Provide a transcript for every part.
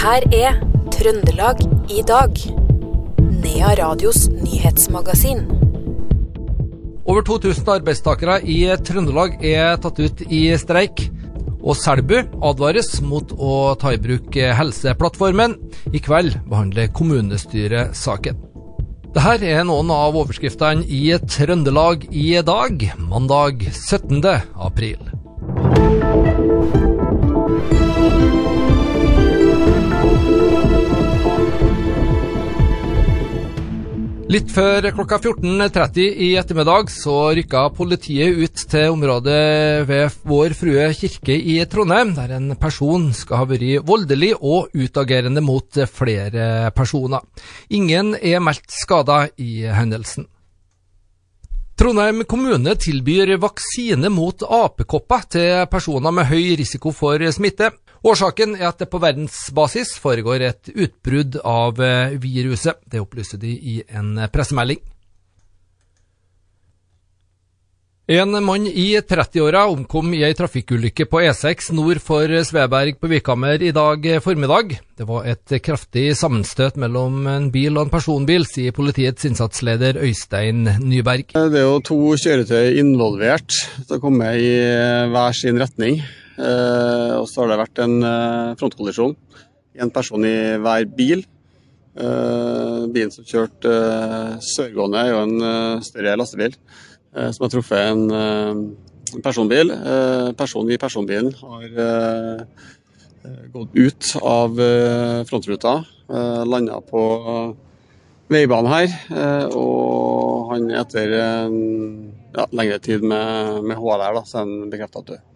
her er Trøndelag i dag. Nea Radios nyhetsmagasin. Over 2000 arbeidstakere i Trøndelag er tatt ut i streik. Og Selbu advares mot å ta i bruk Helseplattformen. I kveld behandler kommunestyret saken. Dette er noen av overskriftene i Trøndelag i dag, mandag 17. april. Litt før klokka 14.30 i ettermiddag så rykka politiet ut til området ved Vår Frue kirke i Trondheim, der en person skal ha vært voldelig og utagerende mot flere personer. Ingen er meldt skada i hendelsen. Trondheim kommune tilbyr vaksine mot apekopper til personer med høy risiko for smitte. Årsaken er at det på verdensbasis foregår et utbrudd av viruset. Det opplyser de i en pressemelding. En mann i 30-åra omkom i ei trafikkulykke på E6 nord for Sveberg på Vikhammer i dag formiddag. Det var et kraftig sammenstøt mellom en bil og en personbil, sier politiets innsatsleder Øystein Nyberg. Det er jo to kjøretøy involvert. Det har kommet i hver sin retning. Og så har det vært en frontkollisjon. En person i hver bil. Bilen som kjørte sørgående, er jo en større lastebil. Eh, som har truffet en eh, personbil. Eh, personen i personbilen har gått ut av frontruta, landa på veibanen her. Og han er etter ja, lengre tid med, med HLR, da, så er han bekrefta død.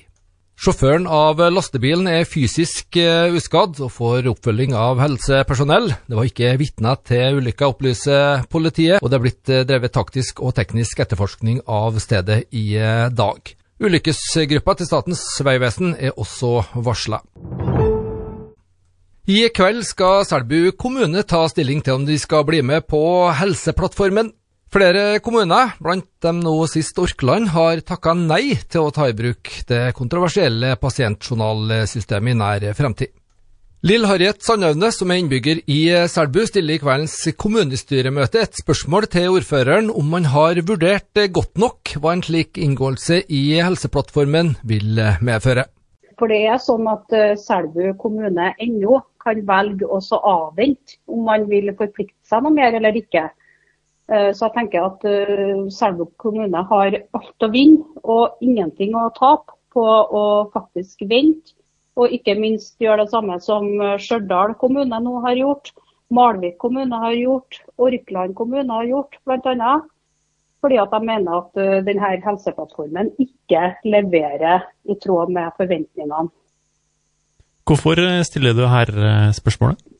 Sjåføren av lastebilen er fysisk uskadd og får oppfølging av helsepersonell. Det var ikke vitner til ulykka, opplyser politiet, og det er blitt drevet taktisk og teknisk etterforskning av stedet i dag. Ulykkesgruppa til Statens vegvesen er også varsla. I kveld skal Selbu kommune ta stilling til om de skal bli med på Helseplattformen. Flere kommuner, blant dem nå sist Orkland, har takka nei til å ta i bruk det kontroversielle pasientjournalsystemet i nær fremtid. Lill Harriet Sandaune, som er innbygger i Selbu, stiller i kveldens kommunestyremøte et spørsmål til ordføreren om man har vurdert godt nok hva en slik inngåelse i Helseplattformen vil medføre. For det er sånn at Selbu kommune ennå kan velge å avvente om man vil forplikte seg noe mer eller ikke. Så jeg tenker at Selbu kommune har alt å vinne og ingenting å tape på å faktisk vente. Og ikke minst gjøre det samme som Stjørdal kommune nå har gjort, Malvik kommune har gjort, Orkland kommune har gjort bl.a. Fordi at de mener at denne helseplattformen ikke leverer i tråd med forventningene. Hvorfor stiller du her spørsmålet?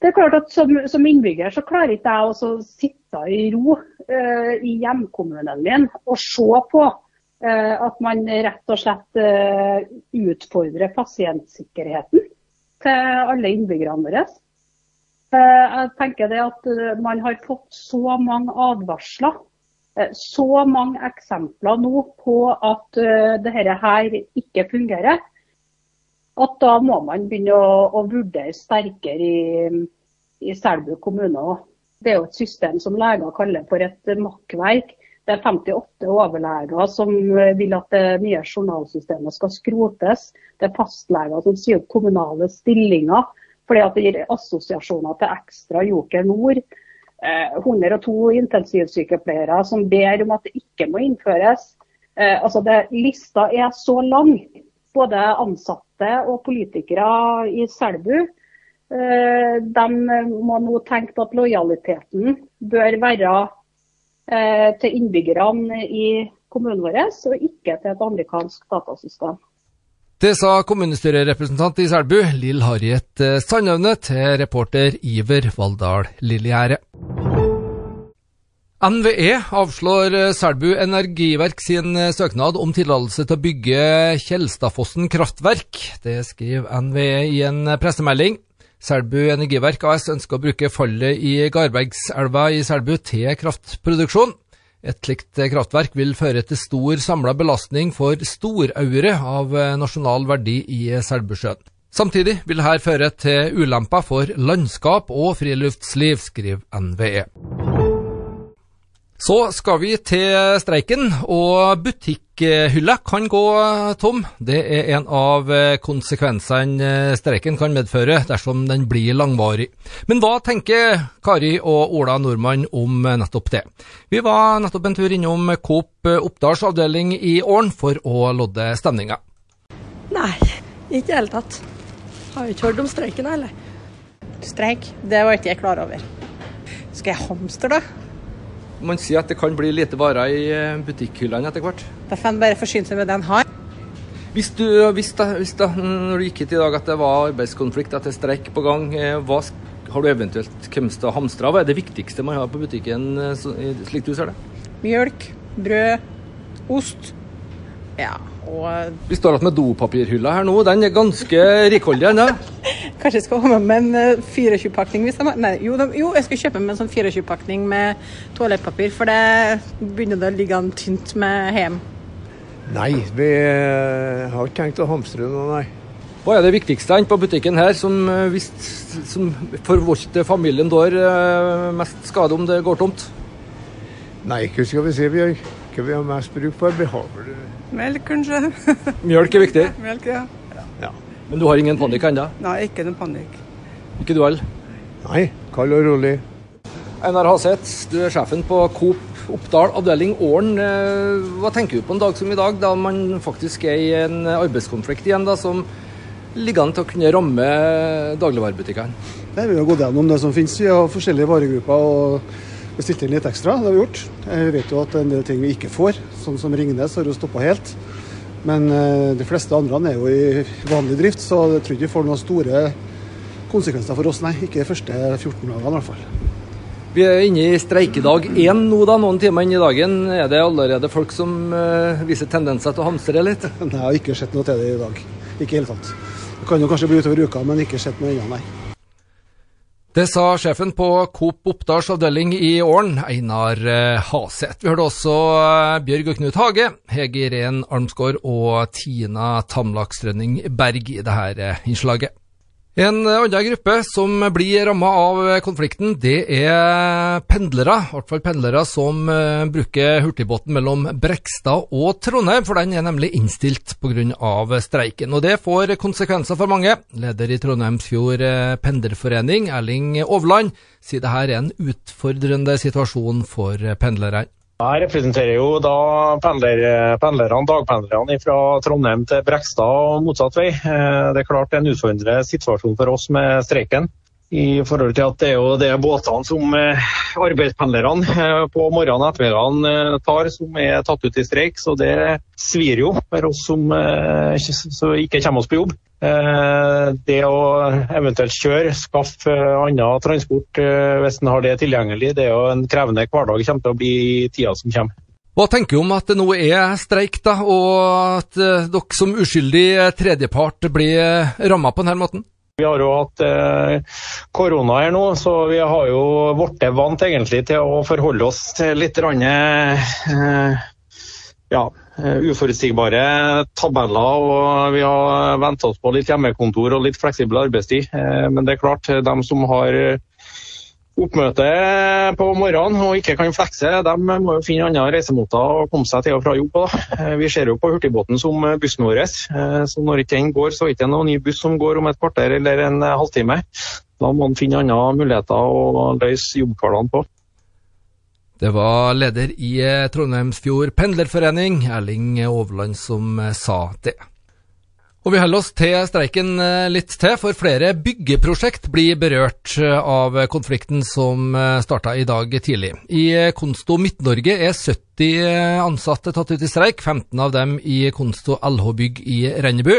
Det er klart at Som, som innbygger så klarer ikke jeg å sitte i ro uh, i hjemkommunen min og se på uh, at man rett og slett uh, utfordrer pasientsikkerheten til alle innbyggerne våre. jeg tenker det at Man har fått så mange advarsler, så mange eksempler nå på at dette her ikke fungerer at da må man begynne å, å vurdere sterkere i, i Selbu kommune òg. Det er jo et system som leger kaller for et makkverk. Det er 58 overleger som vil at det nye journalsystemet skal skrotes. Det er fastleger som sier opp kommunale stillinger fordi at det gir assosiasjoner til ekstra Joker Nord. 102 intensivsykepleiere som ber om at det ikke må innføres. Altså det, lista er så lang både ansatte og politikere i Selbu de må nå tenke på at lojaliteten bør være til innbyggerne i kommunen vår, og ikke til et amerikansk datasystem. Det sa kommunestyrerepresentant i Selbu, Lill Harriet Sandaune, til reporter Iver Valldal Lillegjerde. NVE avslår Selbu Energiverk sin søknad om tillatelse til å bygge Kjelstadfossen kraftverk. Det skriver NVE i en pressemelding. Selbu Energiverk AS ønsker å bruke fallet i Garbergselva i Selbu til kraftproduksjon. Et slikt kraftverk vil føre til stor samla belastning for storaure av nasjonal verdi i Selbusjøen. Samtidig vil dette føre til ulemper for landskap og friluftsliv, skriver NVE. Så skal vi til streiken, og butikkhylla kan gå tom. Det er en av konsekvensene streiken kan medføre dersom den blir langvarig. Men hva tenker Kari og Ola Nordmann om nettopp det? Vi var nettopp en tur innom Coop Oppdals avdeling i Åren for å lodde stemninga. Nei, ikke i det hele tatt. Har jo ikke hørt om streiken, heller. Streik, det var ikke jeg klar over. Skal jeg hamstre, da? Man sier at det kan bli lite varer i butikkhyllene etter hvert. Får en bare forsyne seg med det en har. Hvis du visste da, når du gikk hit i dag at det var arbeidskonflikt, at det er streik på gang, hva har du eventuelt kommet til å hamstre? Hva er det viktigste man har på butikken, slik du ser det? Mjølk, brød, ost. Ja, og Vi står igjen med dopapirhylla her nå. Den er ganske rikholdig, den. Kanskje jeg skal ha med meg en 24-pakning hvis de har Nei, jo, de, jo, jeg skal kjøpe med en sånn 24-pakning med toalettpapir, for det begynner det å ligge an tynt med hjem. Nei, vi har ikke tenkt å hamstre noe, nei. Hva er det viktigste på butikken her som, hvis, som forvolter familien dår mest skade om det går tomt? Nei, hva skal vi si, Bjørg? Hva vi har mest bruk for? Vi har vel Melk, kanskje. Mjølk er viktig? Melk, ja. Men du har ingen panikk ennå? Nei, ikke noe panikk. Ikke du heller? Nei, kald og rolig. Einar Haseth, du er sjefen på Coop Oppdal avdeling Åren. Hva tenker du på en dag som i dag, da man faktisk er i en arbeidskonflikt igjen, da, som ligger an til å kunne ramme dagligvarebutikkene? Vi har gått gjennom det som finnes. Vi har forskjellige varegrupper og bestilt inn litt ekstra. Det har vi gjort. Vi vet jo at en del ting vi ikke får, sånn som Ringnes har jo stoppa helt. Men de fleste andre er jo i vanlig drift, så jeg tror ikke vi får noen store konsekvenser for oss, nei. Ikke de første 14 dagene i hvert fall. Vi er inne i streikedag én nå, da, noen timer inn i dagen. Er det allerede folk som uh, viser tendenser til å hamstre litt? Nei, jeg har ikke sett noe til det i dag. Ikke i hele tatt. Det kan jo kanskje bli utover uka, men ikke sett noe ennå, nei. Det sa sjefen på Coop Oppdals avdeling i Åren, Einar Haseth. Vi hørte også Bjørg og Knut Hage, Hege Irén Almsgaard og Tina Tamlak Strønning Berg i dette innslaget. En annen gruppe som blir ramma av konflikten, det er pendlere. I hvert fall pendlere som bruker hurtigbåten mellom Brekstad og Trondheim, for den er nemlig innstilt pga. streiken. Og det får konsekvenser for mange. Leder i Trondheimsfjord pendlerforening, Erling Overland, sier det her er en utfordrende situasjon for pendlerne. Jeg representerer jo da pendler, pendlerne, dagpendlerne fra Trondheim til Brekstad og motsatt vei. Det er klart det er en utfordrende situasjon for oss med streiken. I forhold til at det er jo de båtene som arbeidspendlerne på morgenen og ettermiddagen tar, som er tatt ut i streik. Så det svir jo for oss som, som ikke kommer oss på jobb. Det å eventuelt kjøre, skaffe annen transport hvis en har det tilgjengelig, det er jo en krevende hverdag kommer til å bli i tida som kommer. Hva tenker du om at det nå er streik, da, og at dere som uskyldig tredjepart blir ramma på denne måten? Vi har jo hatt eh, korona her nå, så vi har jo blitt vant egentlig til å forholde oss til litt rann, eh, ja, uforutsigbare tabeller. og Vi har vent oss på litt hjemmekontor og litt fleksibel arbeidstid. Eh, men det er klart, de som har oppmøte på morgenen og ikke kan flekse, de må jo finne andre reisemåter å komme seg til og fra jobb på. Vi ser jo på hurtigbåten som bussen vår, så når ikke den går, så er det ikke noen ny buss som går om et kvarter eller en halvtime. Da må man finne andre muligheter å løse jobbhverdagen på. Det var leder i Trondheimsfjord pendlerforening, Erling Overland, som sa det. Og Vi holder oss til streiken litt til, for flere byggeprosjekt blir berørt av konflikten som starta i dag tidlig. I Konsto Midt-Norge er 70 ansatte tatt ut i streik, 15 av dem i Konsto LH-bygg i Rennebu.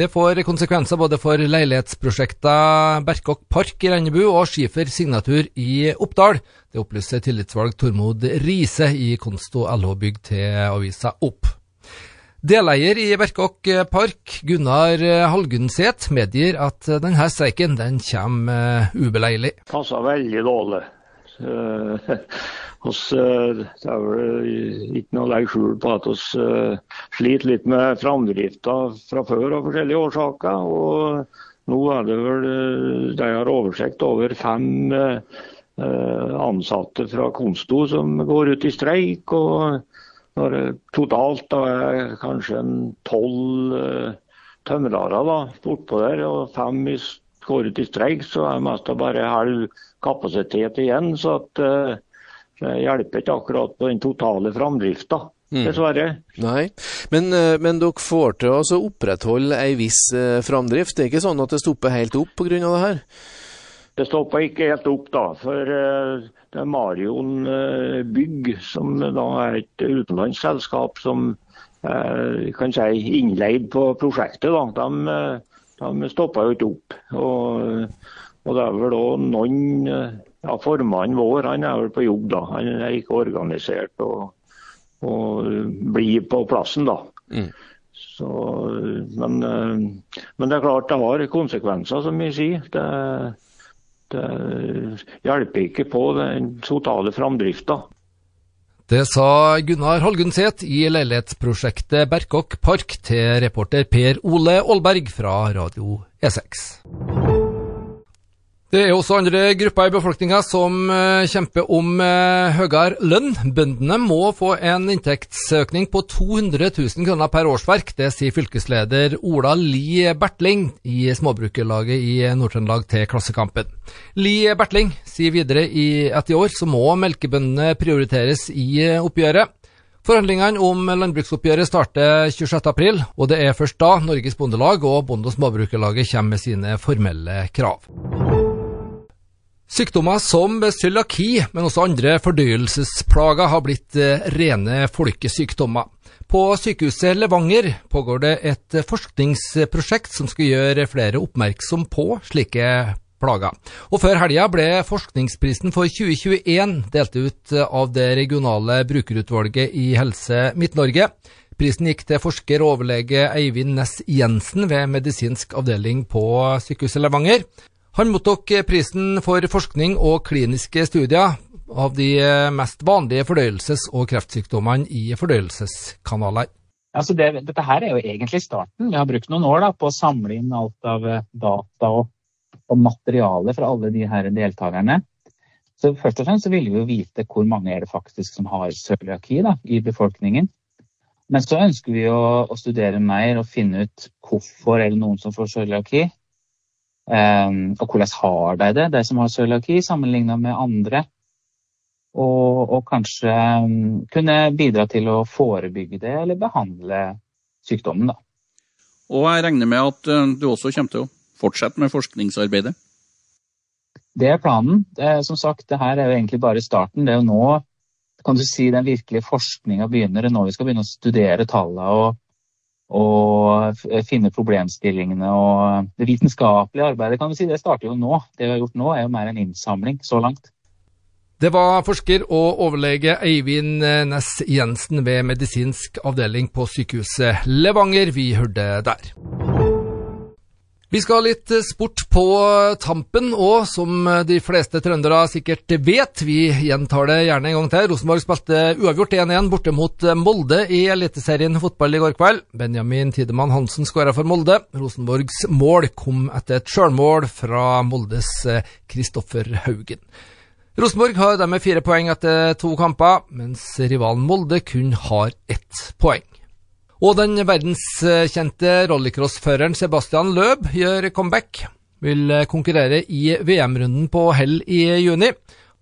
Det får konsekvenser både for leilighetsprosjekter Berkåk Park i Rennebu og Skifer Signatur i Oppdal. Det opplyser tillitsvalgt Tormod Riise i Konsto LH-bygg til avisa Opp. Deleier i Berkåk Park, Gunnar Halgunset, medgir at denne streiken den kommer ubeleilig. Passer veldig dårlig. Oss, det er vel ikke noe å legge skjul på at vi sliter litt med framdrifta fra før av forskjellige årsaker. og Nå er det vel eh, de har oversikt over fem eh, eh, ansatte fra Konsto som går ut i streik. og når totalt da er kanskje tolv uh, tømrere da, bortpå der, og fem i, går ut i streik, så er det mest bare halv kapasitet igjen. Så at, uh, det hjelper ikke akkurat på den totale framdrifta. Mm. Dessverre. Nei, men, eh, men dere får til å altså opprettholde ei viss eh, framdrift? Det er ikke sånn at det stopper helt opp pga. det her? Det stoppa ikke helt opp, da. For eh, det er Marion eh, Bygg, som da er et utenlandsk selskap som eh, kan si innleid på prosjektet. da. De, de stoppa jo ikke opp. Og, og det er vel òg noen ja, Formannen vår han er vel på jobb, da. Han er ikke organisert. og og bli på plassen, da. Mm. Så, men, men, det er klart det har konsekvenser, som vi sier. Det, det hjelper ikke på den totale framdrifta. Det sa Gunnar Halgunset i leilighetsprosjektet Berkåk Park til reporter Per Ole Aalberg fra Radio E6. Det er også andre grupper i befolkninga som uh, kjemper om uh, høyere lønn. Bøndene må få en inntektsøkning på 200 000 kroner per årsverk. Det sier fylkesleder Ola Li Bertling i Småbrukerlaget i Nord-Trøndelag til Klassekampen. Li Bertling sier videre at i år så må melkebøndene prioriteres i uh, oppgjøret. Forhandlingene om landbruksoppgjøret starter 26.4, og det er først da Norges Bondelag og Bonde- og Småbrukerlaget kommer med sine formelle krav. Sykdommer som cøliaki, men også andre fordøyelsesplager, har blitt eh, rene folkesykdommer. På sykehuset Levanger pågår det et forskningsprosjekt som skal gjøre flere oppmerksom på slike plager. Og Før helga ble forskningsprisen for 2021 delt ut av det regionale brukerutvalget i Helse Midt-Norge. Prisen gikk til forsker og overlege Eivind Næss Jensen ved medisinsk avdeling på sykehuset Levanger. Han mottok prisen for forskning og kliniske studier av de mest vanlige fordøyelses- og kreftsykdommene i fordøyelseskanaler. Altså det, dette her er jo egentlig starten. Vi har brukt noen år da, på å samle inn alt av data og, og materiale fra alle de her deltakerne. Så Først og fremst så ville vi jo vite hvor mange er det faktisk som har cøliaki i befolkningen. Men så ønsker vi å, å, studere mer og finne ut hvorfor er det noen som får cøliaki. Um, og hvordan har de det, de som har cøliaki, sammenlignet med andre. Og, og kanskje um, kunne bidra til å forebygge det eller behandle sykdommen. Da. Og jeg regner med at uh, du også kommer til å fortsette med forskningsarbeidet? Det er planen. Det er, som sagt, det her er jo egentlig bare starten. Det er jo nå kan du si, den virkelige forskninga begynner. Det er nå vi skal begynne å studere tallene og og finne problemstillingene. Og det vitenskapelige arbeidet kan du si, det starter jo nå. Det vi har gjort nå, er jo mer en innsamling så langt. Det var forsker og overlege Eivind Næss Jensen ved medisinsk avdeling på sykehuset Levanger vi hørte der. Vi skal ha litt sport på tampen, og som de fleste trøndere sikkert vet, vi gjentar det gjerne en gang til. Rosenborg spilte uavgjort 1-1 borte mot Molde i Eliteserien fotball i går kveld. Benjamin Tidemann Hansen skåra for Molde. Rosenborgs mål kom etter et sjølmål fra Moldes Kristoffer Haugen. Rosenborg har dermed fire poeng etter to kamper, mens rivalen Molde kun har ett poeng. Og den verdenskjente rallycrossføreren Sebastian Løb gjør comeback. Vil konkurrere i VM-runden på Hell i juni.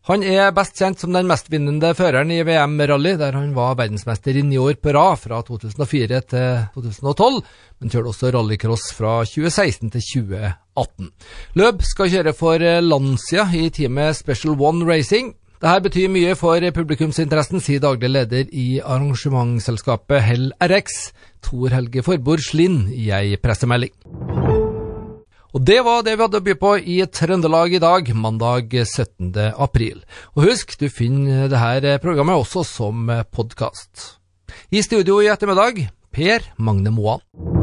Han er best kjent som den mestvinnende føreren i VM-rally, der han var verdensmester i ni år på rad, fra 2004 til 2012, men kjørte også rallycross fra 2016 til 2018. Løb skal kjøre for Lancia i teamet Special One Racing. Dette betyr mye for publikumsinteressen, sier daglig leder i arrangementsselskapet Hell RX, Tor Helge Forbord Slind, i ei pressemelding. Og det var det vi hadde å by på i Trøndelag i dag, mandag 17. april. Og husk, du finner dette programmet også som podkast. I studio i ettermiddag, Per Magne Moan.